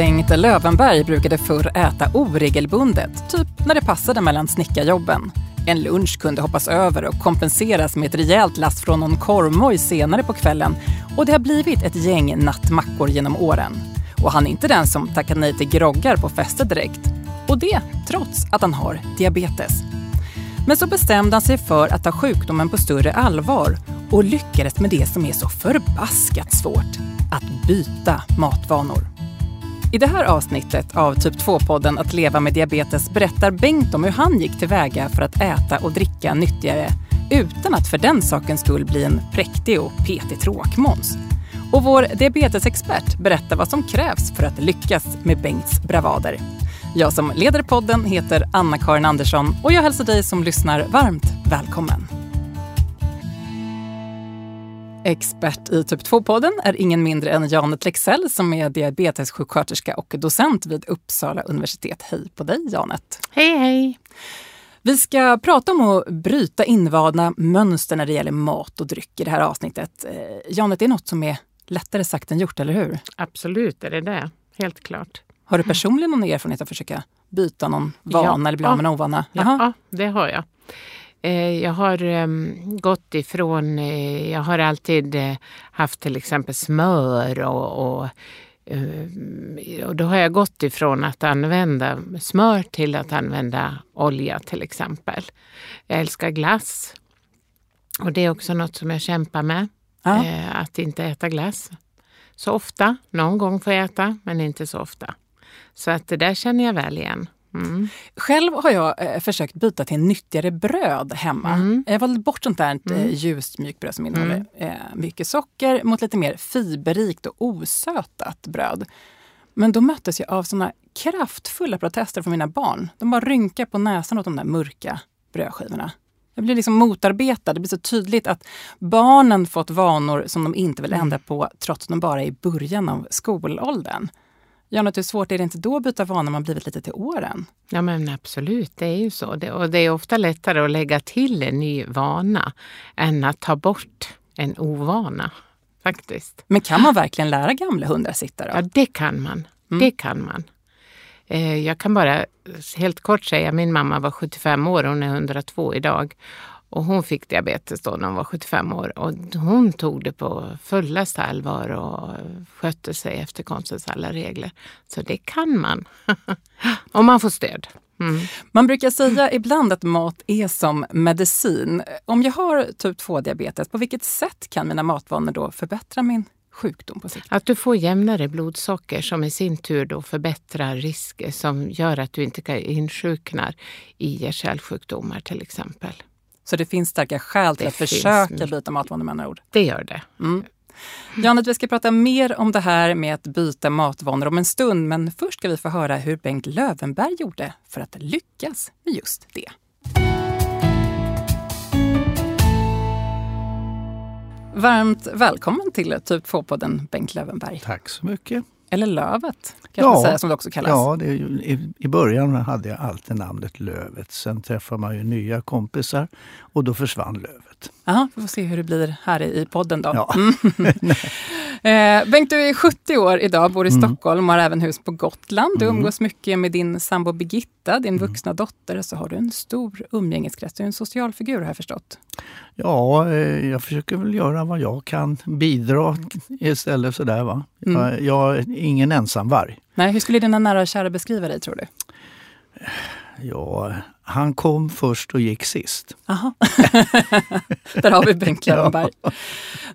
Bengt Lövenberg brukade förr äta oregelbundet, typ när det passade mellan snickarjobben. En lunch kunde hoppas över och kompenseras med ett rejält last från någon korvmoj senare på kvällen och det har blivit ett gäng nattmackor genom åren. Och han är inte den som tackar nej till groggar på fester direkt. Och det trots att han har diabetes. Men så bestämde han sig för att ta sjukdomen på större allvar och lyckades med det som är så förbaskat svårt, att byta matvanor. I det här avsnittet av Typ 2-podden Att leva med diabetes berättar Bengt om hur han gick tillväga för att äta och dricka nyttigare utan att för den sakens skull bli en präktig och petig tråkmåns. Och vår diabetesexpert berättar vad som krävs för att lyckas med Bengts bravader. Jag som leder podden heter Anna-Karin Andersson och jag hälsar dig som lyssnar varmt välkommen. Expert i typ 2-podden är ingen mindre än Janet Lexell som är diabetessjuksköterska och docent vid Uppsala universitet. Hej på dig Janet! Hej hej! Vi ska prata om att bryta invanda mönster när det gäller mat och dryck i det här avsnittet. Eh, Janet, det är något som är lättare sagt än gjort, eller hur? Absolut är det det, helt klart. Har du personligen någon erfarenhet av att försöka byta någon vana ja. eller bli av med en ovana? Ja, det har jag. Eh, jag har ehm, gått ifrån, eh, jag har alltid eh, haft till exempel smör och, och, och då har jag gått ifrån att använda smör till att använda olja till exempel. Jag älskar glass och det är också något som jag kämpar med, ja. att inte äta glass så ofta. Någon gång får jag äta, men inte så ofta. Så att det där känner jag väl igen. Mm. Själv har jag eh, försökt byta till nyttigare bröd hemma. Mm. Jag har valt bort sånt där mm. eh, ljust mjukbröd som innehåller mm. eh, mycket socker mot lite mer fiberrikt och osötat bröd. Men då möttes jag av såna kraftfulla protester från mina barn. De bara rynkar på näsan åt de där mörka brödskivorna. Jag blir liksom motarbetad. Det blir så tydligt att barnen fått vanor som de inte vill ändra mm. på trots att de bara är i början av skolåldern. Janet, hur svårt är det inte då att byta vana man blivit lite till åren? Ja men absolut, det är ju så. Det, och det är ofta lättare att lägga till en ny vana än att ta bort en ovana. Faktiskt. Men kan man verkligen lära gamla hundar sitta? Då? Ja, det kan man. Mm. Det kan man. Eh, jag kan bara helt kort säga, min mamma var 75 år, hon är 102 idag. Och hon fick diabetes då när hon var 75 år och hon tog det på fullaste allvar och skötte sig efter konstens alla regler. Så det kan man, om man får stöd. Mm. Man brukar säga ibland att mat är som medicin. Om jag har typ 2-diabetes, på vilket sätt kan mina matvanor då förbättra min sjukdom på sikt? Att du får jämnare blodsocker som i sin tur då förbättrar risker som gör att du inte insjuknar i hjärt-kärlsjukdomar till exempel. Så det finns starka skäl till det att försöka byta matvanor med andra ord. Det gör det. Mm. Janet, vi ska prata mer om det här med att byta matvanor om en stund. Men först ska vi få höra hur Bengt Lövenberg gjorde för att lyckas med just det. Varmt välkommen till Typ 2-podden Bengt Lövenberg. Tack så mycket. Eller Lövet, kan ja, säga, som det också kallas. Ja, det, i, i början hade jag alltid namnet Lövet. Sen träffar man ju nya kompisar och då försvann Lövet. Ja, vi får se hur det blir här i podden då. Ja. Mm. eh, Bengt, du är 70 år idag, bor i mm. Stockholm och har även hus på Gotland. Du mm. umgås mycket med din sambo Birgitta, din mm. vuxna dotter. Så har du en stor umgängeskrets. Du är en social figur har jag förstått. Ja, eh, jag försöker väl göra vad jag kan. Bidra istället sådär va. Mm. Jag, jag är ingen ensamvarg. Nej, hur skulle dina nära och kära beskriva dig tror du? Ja, han kom först och gick sist. Aha. Där har vi Bengt Lövenberg. Ja.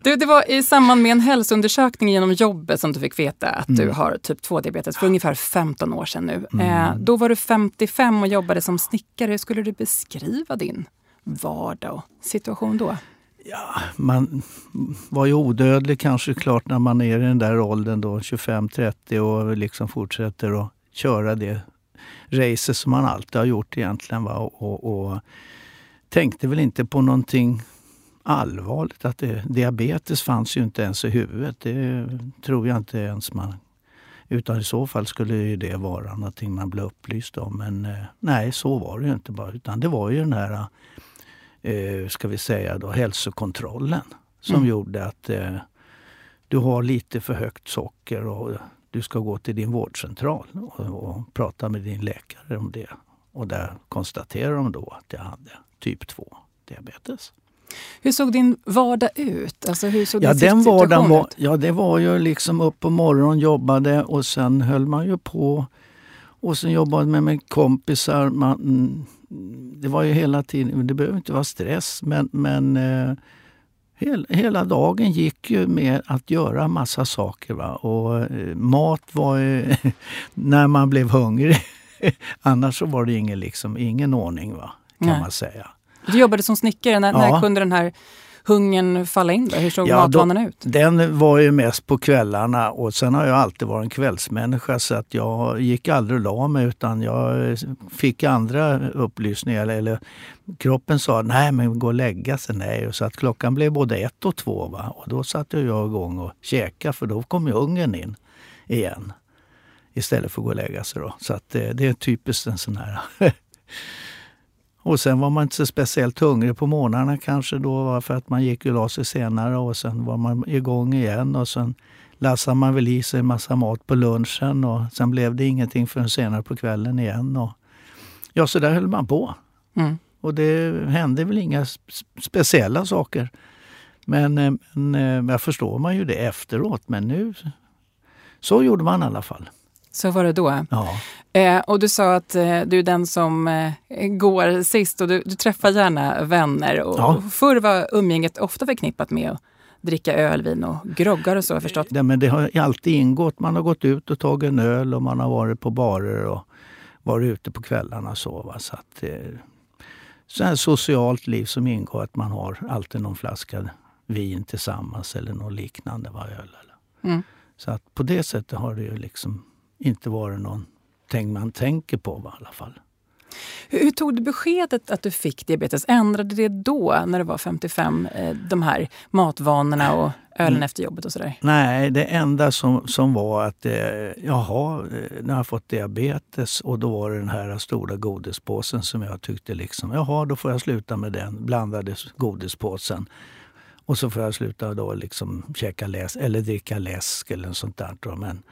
Du, det var i samband med en hälsoundersökning genom jobbet som du fick veta att mm. du har typ 2-diabetes för ungefär 15 år sedan nu. Mm. Eh, då var du 55 och jobbade som snickare. Hur skulle du beskriva din vardag och situation då? Ja, man var ju odödlig kanske klart när man är i den där åldern då, 25-30 och liksom fortsätter att köra det racet som man alltid har gjort egentligen. Va? Och, och tänkte väl inte på någonting allvarligt. Att det, diabetes fanns ju inte ens i huvudet. Det tror jag inte ens man... Utan i så fall skulle det vara någonting man blev upplyst om. Men eh, nej, så var det ju inte bara. Utan det var ju den här, eh, ska vi säga då, hälsokontrollen som mm. gjorde att eh, du har lite för högt socker och du ska gå till din vårdcentral och, och prata med din läkare om det. Och där konstaterade de då att jag hade typ 2 diabetes. Hur såg din vardag ut? Alltså, hur såg ja, din den vardagen var, ja, det var ju liksom upp på morgonen jobbade och sen höll man ju på. Och sen jobbade man med kompisar. Man, mm, det var ju hela tiden, det behöver inte vara stress men, men eh, hel, hela dagen gick ju med att göra massa saker. Va? Och eh, mat var ju när man blev hungrig. Annars så var det ingen, liksom, ingen ordning va? kan Nej. man säga. Du jobbade som snickare. När, Ja. när kunde den här hungern falla in? Då? Hur såg Ja, då- matvanorna ut? Den var ju mest på kvällarna och sen har jag alltid varit en kvällsmänniska så att jag gick aldrig och la mig utan jag fick andra upplysningar. Eller, eller kroppen sa nej men gå och lägga sig. Nej. Så att klockan blev både ett och två. Va? Och då satte jag igång och käkade för då kom ju ungen in igen. Istället för att gå och lägga sig. Då. Så att eh, det är typiskt en sån här Och sen var man inte så speciellt hungrig på morgnarna kanske då för att man gick och la sig senare och sen var man igång igen och sen lassade man väl i sig massa mat på lunchen och sen blev det ingenting förrän senare på kvällen igen. Och, ja, så där höll man på. Mm. Och det hände väl inga sp- speciella saker. Men, eh, men eh, jag förstår man ju det efteråt. Men nu, så gjorde man i alla fall. Så var det då. Ja. Eh, och du sa att eh, du är den som eh, går sist och du, du träffar gärna vänner. Och, Ja. och Förr var umgänget ofta förknippat med att dricka ölvin och groggar och så har jag förstått. Det, men det har alltid ingått. Man har gått ut och tagit en öl och man har varit på barer och varit ute på kvällarna. och Så, va? så att, eh, så här socialt liv som ingår att man har alltid någon flaska vin tillsammans eller något liknande. Va? Öl, eller. Mm. Så att på det sättet har det ju liksom inte varit någonting man tänker på va, i alla fall. Hur, hur tog du beskedet att du fick diabetes? Ändrade det då, när du var 55, eh, de här matvanorna och ölen Mm. efter jobbet och sådär? Nej, det enda som, som var att eh, jaha, eh, nu har jag fått diabetes och då var det den här stora godispåsen som jag tyckte liksom, jaha då får jag sluta med den blandade godispåsen. Och så får jag sluta då liksom käka läsk eller dricka läsk eller sånt där. Men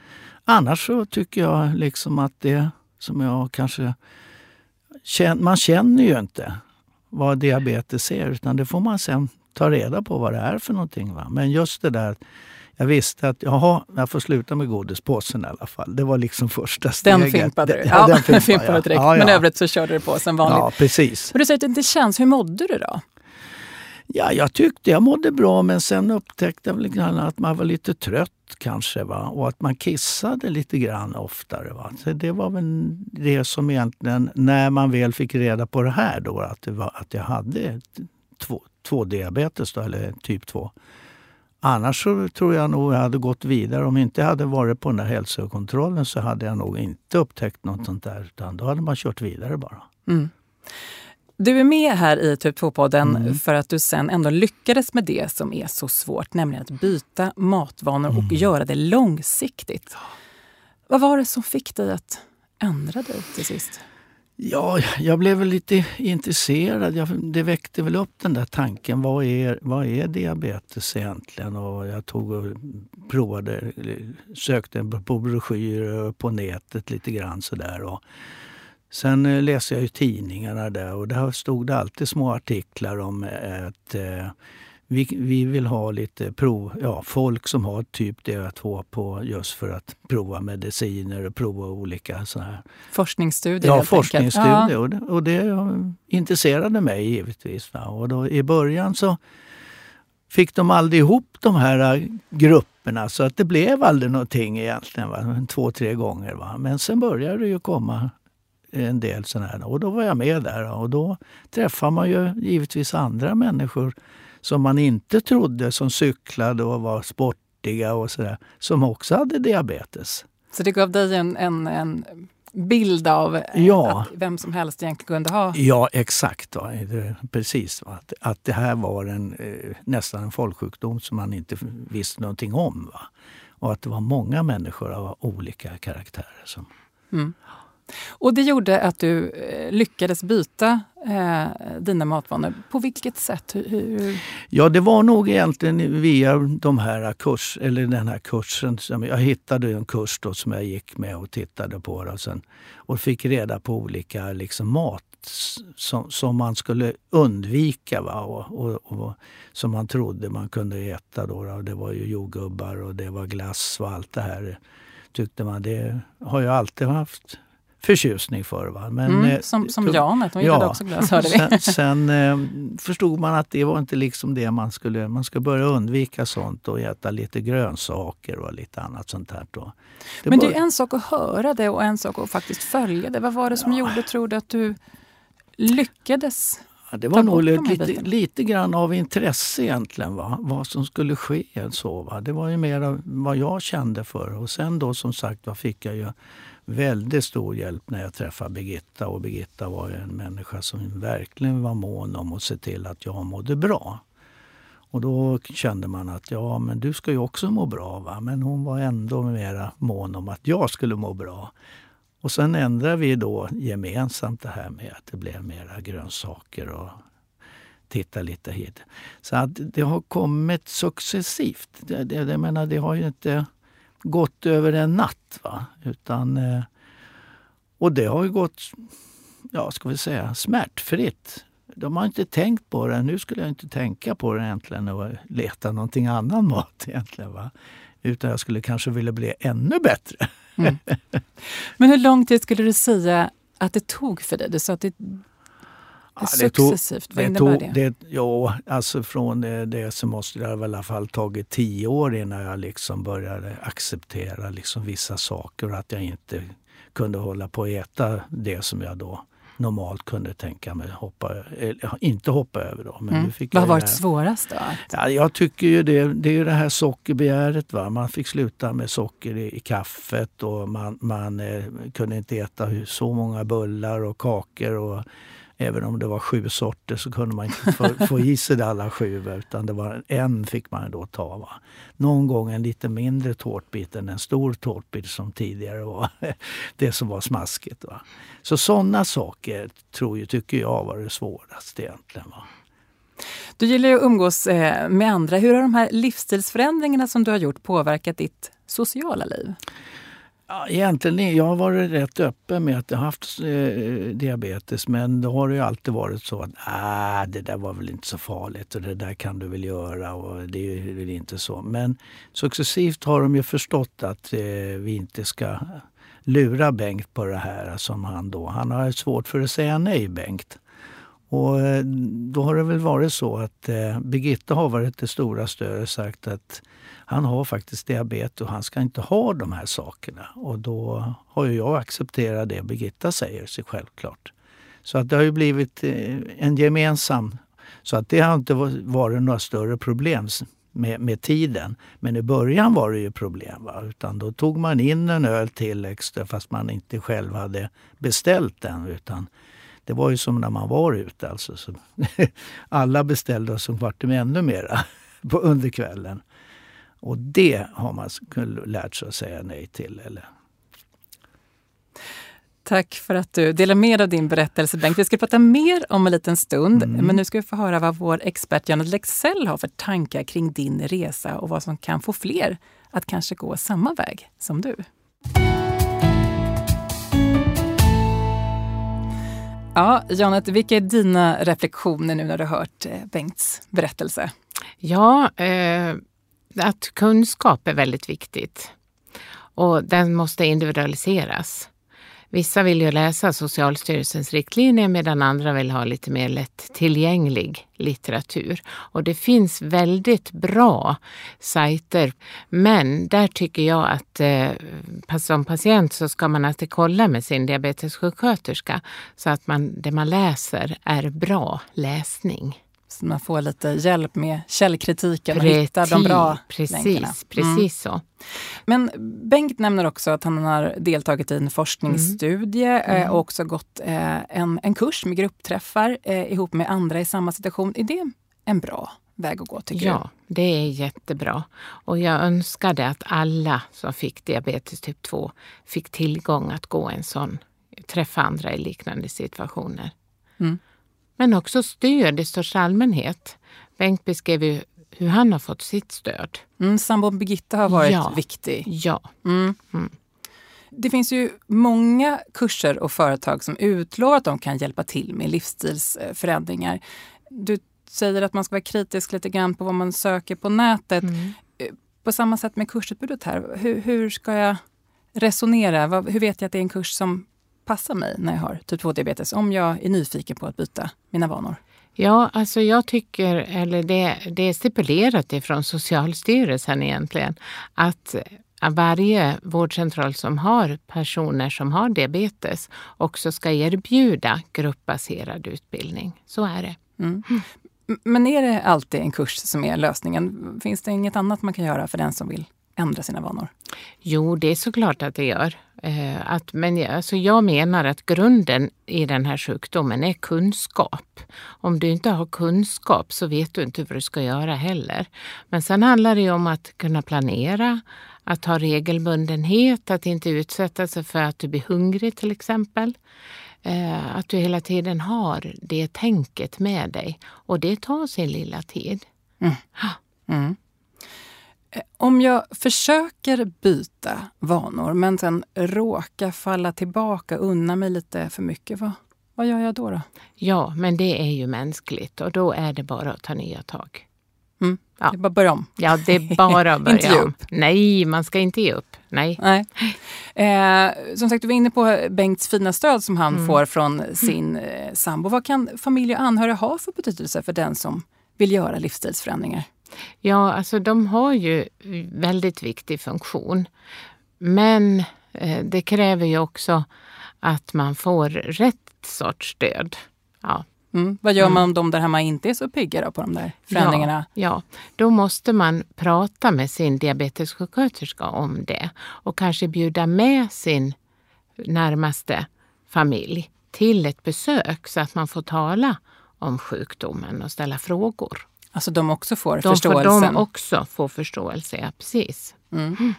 annars så tycker jag liksom att det som jag kanske man känner ju inte vad diabetes är utan det får man sen ta reda på vad det är för någonting. Va? Men just det där jag visste att jaha, jag får sluta med godispåsen i alla fall. Det var liksom första steget. Den fimpade du? Ja, Ja, den fimpade du direkt. Ja, Men ja. övrigt så körde du på som vanligt. Ja, precis. Men du säger att det inte känns. Hur mådde du då? Ja, jag tyckte jag mådde bra men sen upptäckte jag väl grann att man var lite trött kanske va? och att man kissade lite grann oftare. Va? Så det var väl det som egentligen, när man väl fick reda på det här då, att, det var, att jag hade två, två diabetes då, eller typ 2. Annars så tror jag nog jag hade gått vidare. Om jag inte hade varit på den där hälsokontrollen så hade jag nog inte upptäckt något sånt där. Utan då hade man kört vidare bara. Mm. Du är med här i Typ 2-podden Mm. för att du sen ändå lyckades med det som är så svårt, nämligen att byta matvanor och Mm. göra det långsiktigt. Vad var det som fick dig att ändra dig till sist? Ja, jag blev väl lite intresserad. Jag, det väckte väl upp den där tanken. Vad är, vad är diabetes egentligen? Och jag tog och provade, sökte på broschyrer på nätet lite grann sådär. Och sen eh, läste jag ju tidningarna där och där stod det alltid små artiklar om eh, att eh, vi, vi vill ha lite prov, ja, folk som har typ DA2 på just för att prova mediciner och prova olika sådana här Forskningsstudier Ja, forskningsstudier. Och, det, och det intresserade mig givetvis. Va? Och då, I början så fick de aldrig ihop de här grupperna så att det blev aldrig någonting egentligen. Va? Två, tre gånger. Va? Men sen började det ju komma en del sådana här. Och då var jag med där och då träffar man ju givetvis andra människor som man inte trodde som cyklade och var sportiga och sådär. Som också hade diabetes. Så det gav dig en, en, en bild av eh, Ja. att vem som helst egentligen kunde ha Ja, exakt. Va? Precis. Va? Att, att det här var en, eh, nästan en folksjukdom som man inte visste någonting om. Va? Och att det var många människor av olika karaktärer. Som, Mm. Och det gjorde att du eh, lyckades byta eh, dina matvanor. På vilket sätt? Hur, hur... Ja, det var nog egentligen via de här kurs, eller den här kursen. Som jag hittade en kurs då som jag gick med och tittade på och, sen, och fick reda på olika liksom, mat som, som man skulle undvika va? Och, och, och, som man trodde man kunde äta. Då, då. Det var ju jordgubbar och det var glass och allt det här tyckte man. Det har jag alltid haft förtjusning för. Va? Men, mm, eh, som som Janet, hon ja, också glass hörde vi. Sen, sen eh, förstod man att det var inte liksom det man skulle... Man ska börja undvika sånt och äta lite grönsaker och lite annat sånt här. Då. Det Men det är en sak att höra det och en sak att faktiskt följa det. Vad var det som ja. gjorde, tror du, att du lyckades Ja, det var nog lite, lite grann av intresse egentligen, va? vad som skulle ske. Så, va? Det var ju mer vad jag kände för. Och sen då som sagt var fick jag ju väldigt stor hjälp när jag träffade Birgitta. Och Birgitta var ju en människa som verkligen var mån om att se till att jag mådde bra. Och då kände man att ja, men du ska ju också må bra. Va? Men hon var ändå mera mån om att jag skulle må bra. Och sen ändrade vi då gemensamt det här med att det blev mera grönsaker och titta lite hit. Så att det har kommit successivt. Det, det, jag menar, det har ju inte gått över en natt. Va? Utan, eh, och det har ju gått, ja ska vi säga, smärtfritt. De har inte tänkt på det. Nu skulle jag inte tänka på det egentligen och leta någonting annan mat egentligen. Va? Utan jag skulle kanske vilja bli ännu bättre. Mm. Men hur lång tid skulle du säga att det tog för dig? Du sa att det, det ja, successivt. Tog, Vad innebär det? det? ja, alltså från det, så måste det i alla fall tagit tio år innan jag liksom började acceptera liksom vissa saker och att jag inte kunde hålla på att äta det som jag då normalt kunde tänka mig hoppa, eller, inte hoppa över. Då, men mm. fick Vad har varit svårast då? Ja, jag tycker ju det, det är ju det här sockerbegäret. Va? Man fick sluta med socker i, i kaffet och man, man eh, kunde inte äta så många bullar och kakor. Och, Även om det var sju sorter så kunde man inte få, få i sig alla sju utan det var en fick man då ta. Va? Någon gång en lite mindre tårtbit än en stor tårtbit som tidigare var det som var smaskigt. Va? Så sådana saker tror jag, tycker jag var det svåraste egentligen. Va? Du gillar ju att umgås eh, med andra. Hur har de här livsstilsförändringarna som du har gjort påverkat ditt sociala liv? Ja, egentligen, jag har varit rätt öppen med att jag haft eh, diabetes men då har det ju alltid varit så att ah, det där var väl inte så farligt och det där kan du väl göra och det är väl inte så. Men successivt har de ju förstått att eh, vi inte ska lura Bengt på det här som han då. Han har svårt för att säga nej, Bengt. Och eh, då har det väl varit så att eh, Birgitta har varit det stora stödet och sagt att han har faktiskt diabetes och han ska inte ha de här sakerna. Och då har ju jag accepterat det Birgitta säger, sig självklart. Så att det har ju blivit eh, en gemensam... Så att det har inte varit några större problem med, med tiden. Men i början var det ju problem. Va? Utan då tog man in en öl till extra fast man inte själv hade beställt den. Utan det var ju som när man var ute. Alltså. Så alla beställde och så vart det ännu mera på under kvällen. Och det har man lärt sig att säga nej till. Eller? Tack för att du delar med dig av din berättelse Bengt. Vi ska prata mer om en liten stund. Mm. Men nu ska vi få höra vad vår expert Janet Lexell har för tankar kring din resa och vad som kan få fler att kanske gå samma väg som du. Ja, Janet, vilka är dina reflektioner nu när du har hört eh, Bengts berättelse? Ja, eh, att kunskap är väldigt viktigt och den måste individualiseras. Vissa vill ju läsa Socialstyrelsens riktlinjer medan andra vill ha lite mer lättillgänglig litteratur. Och det finns väldigt bra sajter. Men där tycker jag att eh, som patient så ska man alltid kolla med sin diabetessjuksköterska så att man, det man läser är bra läsning. Så man får lite hjälp med källkritiken och hitta de bra Precis, länkarna. precis mm. så. Men Bengt nämner också att han har deltagit i en forskningsstudie mm. Eh, mm. och också gått eh, en, en kurs med gruppträffar eh, ihop med andra i samma situation. Är det en bra väg att gå tycker ja, du? det är jättebra. Och jag önskade att alla som fick diabetes typ 2 fick tillgång att gå en sån träffa andra i liknande situationer. Mm. Men också stöd i största allmänhet. Bengt beskrev ju hur han har fått sitt stöd. Mm, sambon Birgitta har varit Ja. viktig. Ja, Mm. Mm. Det finns ju många kurser och företag som utlovar att de kan hjälpa till med livsstilsförändringar. Du säger att man ska vara kritisk lite grann på vad man söker på nätet. mm. På samma sätt med kursutbudet här. Hur, hur ska jag resonera? Hur vet jag att det är en kurs som passar mig när jag har typ 2-diabetes? Om jag är nyfiken på att byta mina vanor. Ja, alltså jag tycker, eller det, det är stipulerat ifrån Socialstyrelsen egentligen, att varje vårdcentral som har personer som har diabetes också ska erbjuda gruppbaserad utbildning. Så är det. Mm. Men är det alltid en kurs som är lösningen? Finns det inget annat man kan göra för den som vill ändra sina vanor? Jo, det är såklart att det gör. Eh, att, men jag- alltså jag menar att grunden i den här sjukdomen är kunskap. Om du inte har kunskap så vet du inte vad du ska göra heller. Men sen handlar det om att kunna planera, att ha regelbundenhet, att inte utsätta sig för att du blir hungrig till exempel. Eh, att du hela tiden har det tänket med dig. Och det tar sin lilla tid. Mm. Eh, Om jag försöker byta vanor men sen råkar falla tillbaka unna mig lite för mycket, vad, vad gör jag då? då? Ja, men det är ju mänskligt och då är det bara att ta nya tag. Mm. Ja. Det är bara att börja om. Ja, det är bara att Inte börja om. upp. Nej, man ska inte ge upp. Nej. Nej. Eh, som sagt, du var inne på Bengts fina stöd som han får från sin eh, sambo. Vad kan familj och anhöriga ha för betydelse för den som vill göra livsstilsförändringar? Ja, alltså de har ju väldigt viktig funktion. Men eh, det kräver ju också att man får rätt sorts stöd. Ja, Mm. Vad gör man om de där hemma inte är så pigga på de där förändringarna? Ja, ja, då måste man prata med sin diabetessjuksköterska om det och kanske bjuda med sin närmaste familj till ett besök så att man får tala om sjukdomen och ställa frågor. Alltså de också får De får förståelsen? de också få förståelse, ja precis. Mm.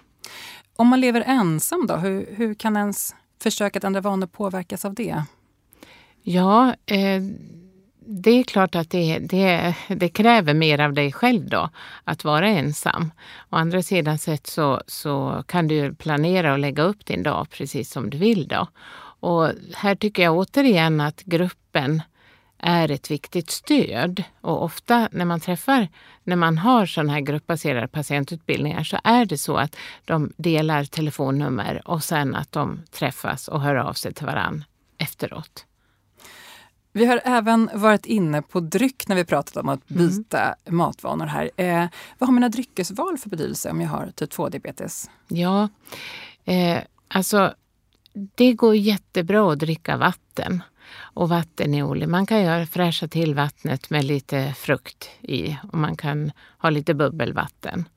Om man lever ensam då, hur, hur kan ens försök att ändra vanor påverkas av det? Ja, eh, det är klart att det, det, det kräver mer av dig själv då, att vara ensam. Å andra sidan sett så, så kan du planera och lägga upp din dag precis som du vill då. Och här tycker jag återigen att gruppen är ett viktigt stöd. Och ofta när man träffar, när man har sådana här gruppbaserade patientutbildningar så är det så att de delar telefonnummer och sen att de träffas och hör av sig till varann efteråt. Vi har även varit inne på dryck när vi pratat om att Mm. byta matvanor här. Eh, vad har mina dryckesval för betydelse om jag har typ 2-diabetes? Ja, eh, alltså det går jättebra att dricka vatten. Och vatten är olja. Man kan göra, fräscha till vattnet med lite frukt i och man kan ha lite bubbelvatten.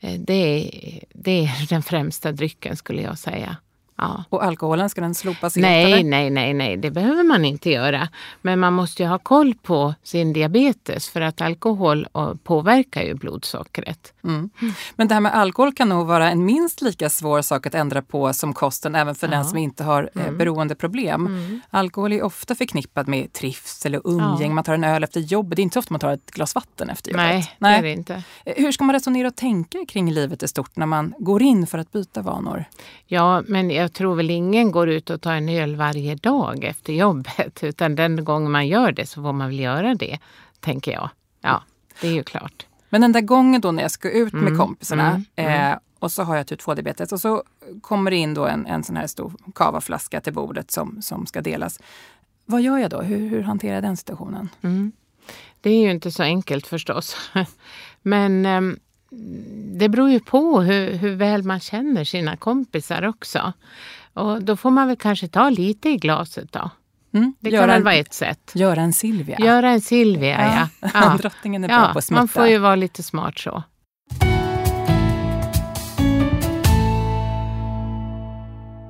Eh, det, är, det är den främsta drycken skulle jag säga. Ja. Och alkoholen, ska den slopas helt? Nej, eller? nej, nej, nej, det behöver man inte göra. Men man måste ju ha koll på sin diabetes för att alkohol eh, påverkar ju blodsockret. Mm. Men det här med alkohol kan nog vara en minst lika svår sak att ändra på som kosten även för den Ja. som inte har eh, Mm. beroendeproblem. Mm. Alkohol är ofta förknippad med trivsel och umgänge. Ja. Man tar en öl efter jobbet. Det är inte ofta man tar ett glas vatten efter jobbet. Nej, det är det inte. Eh, Hur ska man resonera och tänka kring livet i stort när man går in för att byta vanor? Ja, men jag tror väl ingen går ut och tar en öl varje dag efter jobbet. Utan den gången man gör det så får man väl göra det, tänker jag. Ja, det är ju klart. Men den där gången då när jag ska ut med Mm, kompisarna mm, mm. Eh, och så har jag typ 2-diabetes och så kommer det in då en, en sån här stor kavaflaska till bordet som, som ska delas. Vad gör jag då? Hur, hur hanterar jag den situationen? Mm. Det är ju inte så enkelt förstås. Men ehm, det beror ju på hur, hur väl man känner sina kompisar också. Och då får man väl kanske ta lite i glaset då. Mm? Det göra, kan väl en, vara ett sätt. göra en Silvia. Göra en Silvia, ja. ja. Drottningen är bra ja på att smutta. man får ju vara lite smart så.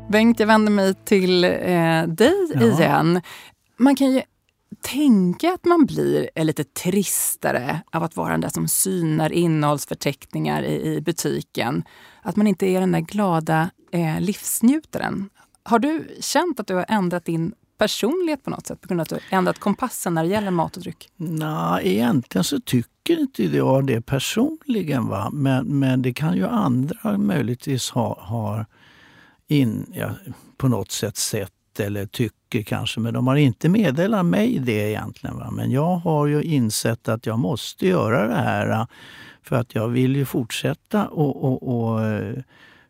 Bengt, jag vänder mig till eh, dig Ja. igen. Man kan ju tänka att man blir eh, lite tristare av att vara den där som synar innehållsförteckningar i, i butiken. Att man inte är den där glada eh, livsnjutaren. Har du känt att du har ändrat din personlighet på något sätt? På grund av att du har ändrat kompassen när det gäller mat och dryck? Nej, egentligen så tycker inte jag det personligen. Va? Men, men det kan ju andra möjligtvis ha, ha in, ja, på något sätt sett eller tyckt tycker kanske. Men de har inte meddelat mig det egentligen. Va? Men jag har ju insett att jag måste göra det här eh, för att jag vill ju fortsätta och, och, och eh,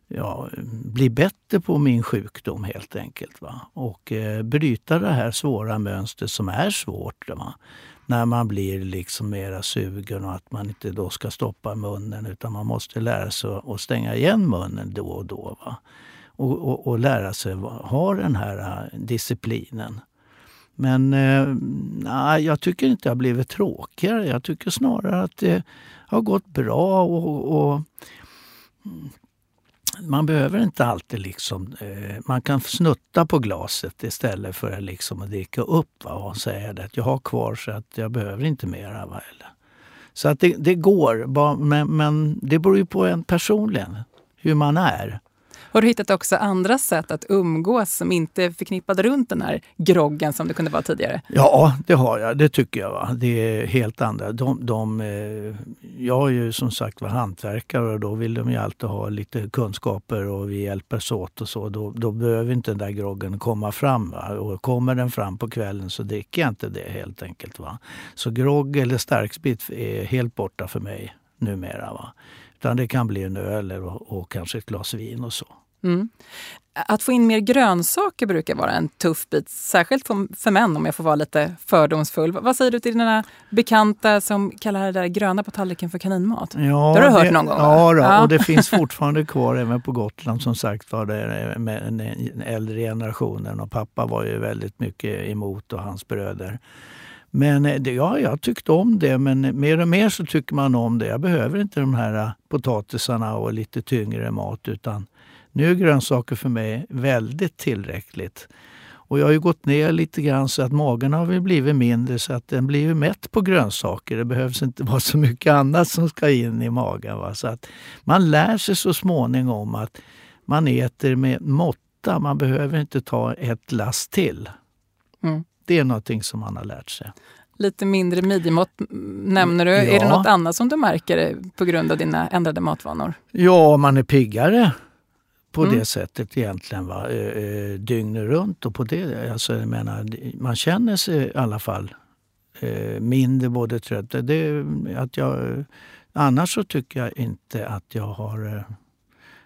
ja, bli bättre på min sjukdom helt enkelt. Va? Och eh, bryta det här svåra mönstret som är svårt. Va? När man blir liksom mera sugen och att man inte då ska stoppa munnen utan man måste lära sig att stänga igen munnen då och då. Va? Och, och, och lära sig ha den här eh, disciplinen. Men eh, nej, jag tycker inte det har blivit tråkigare. Jag tycker snarare att det har gått bra. och, och man behöver inte alltid liksom... Eh, man kan snutta på glaset istället för liksom att dricka upp va, och säga att jag har kvar så att jag behöver inte mera. Va, eller. Så att det, det går, men, men det beror ju på en personligen, hur man är. Har du hittat också andra sätt att umgås som inte är förknippade runt den här groggen som det kunde vara tidigare? Ja, det har jag. Det tycker jag. Va? Det är helt andra. De, de, eh, jag är ju som sagt var hantverkare och då vill de ju alltid ha lite kunskaper och vi hjälps åt och så. Då, då behöver inte den där groggen komma fram. Va? Och kommer den fram på kvällen så dricker jag inte det helt enkelt. Va? Så grogg eller starksprit är helt borta för mig numera. Va? Utan det kan bli en öl och, och kanske ett glas vin och så. Mm. Att få in mer grönsaker brukar vara en tuff bit, särskilt för män om jag får vara lite fördomsfull. Vad säger du till dina bekanta som kallar det där gröna på tallriken för kaninmat? Ja, det har du hört någon gång? Ja, då, ja, och det finns fortfarande kvar även på Gotland som sagt var det med den äldre generationen och pappa var ju väldigt mycket emot och hans bröder. Men det, ja, jag tyckte om det, men mer och mer så tycker man om det. Jag behöver inte de här potatisarna och lite tyngre mat utan nu är grönsaker för mig väldigt tillräckligt. Och jag har ju gått ner lite grann så att magen har blivit mindre så att den blir mätt på grönsaker. Det behövs inte vara så mycket annat som ska in i magen. Va? Så att man lär sig så småningom att man äter med måtta. Man behöver inte ta ett lass till. Mm. Det är någonting som man har lärt sig. Lite mindre midjemått nämner du. Ja. Är det något annat som du märker på grund av dina ändrade matvanor? Ja, man är piggare på mm. det sättet egentligen. Va? Dygnet runt. Och på det, alltså, jag menar, man känner sig i alla fall eh, mindre både trött. Det, att jag, annars så tycker jag inte att jag har... Eh,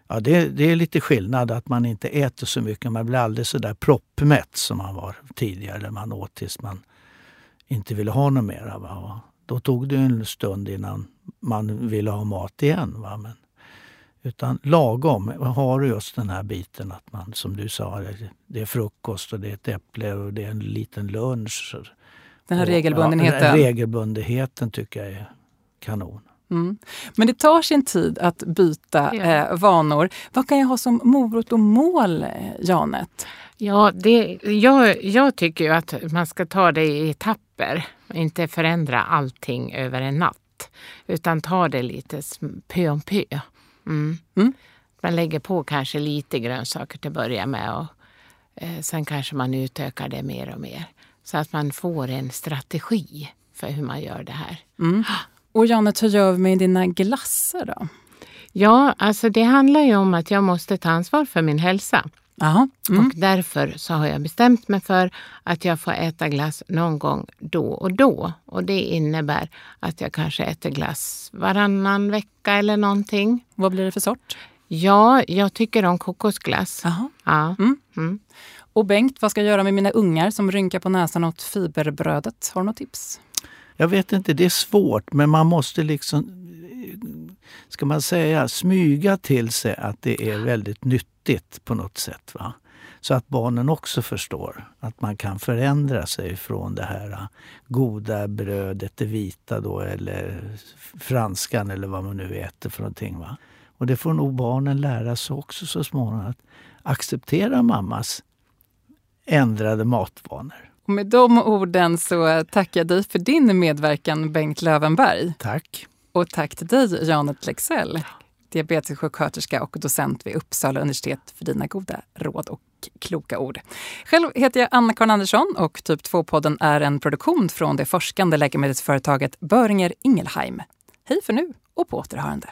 ja, det, det är lite skillnad att man inte äter så mycket. Man blir aldrig så där proppmätt som man var tidigare. Man åt tills man inte ville ha något mera. Va? då tog det en stund innan man ville ha mat igen. Va? Men, utan lagom har du just den här biten att man, som du sa, det är frukost och det är ett äpple och det är en liten lunch. Den här regelbundenheten? Ja, regelbundenheten tycker jag är kanon. Mm. Men det tar sin tid att byta ja. eh, vanor. Vad kan jag ha som morot och mål, Janet? Ja, det, jag, jag tycker ju att man ska ta det i etapper. Inte förändra allting över en natt. Utan ta det lite pö om pö. Mm. Mm. Man lägger på kanske lite grönsaker till att börja med och eh, sen kanske man utökar det mer och mer. Så att man får en strategi för hur man gör det här. Mm. Och Janet, hur gör vi med dina glassar då? Ja, alltså det handlar ju om att jag måste ta ansvar för min hälsa. Aha. Mm. Och därför så har jag bestämt mig för att jag får äta glass någon gång då och då. Och det innebär att jag kanske äter glass varannan vecka eller någonting. Vad blir det för sort? Ja, jag tycker om kokosglass. Aha. Ja. Mm. Mm. Och Bengt, vad ska jag göra med mina ungar som rynkar på näsan åt fiberbrödet? Har du något tips? Jag vet inte, det är svårt men man måste liksom, ska man säga, smyga till sig att det är väldigt nyttigt på något sätt. Va? Så att barnen också förstår att man kan förändra sig från det här goda brödet, det vita då, eller franskan eller vad man nu äter för någonting. Va? Och det får nog barnen lära sig också så småningom. Att acceptera mammas ändrade matvanor. Och med de orden så tackar jag dig för din medverkan, Bengt Lövenberg. Tack. Och tack till dig, Janet Lexell diabetessjuksköterska och docent vid Uppsala universitet för dina goda råd och kloka ord. Själv heter jag Anna-Karin Andersson och Typ 2-podden är en produktion från det forskande läkemedelsföretaget Böringer Ingelheim. Hej för nu och på återhörande.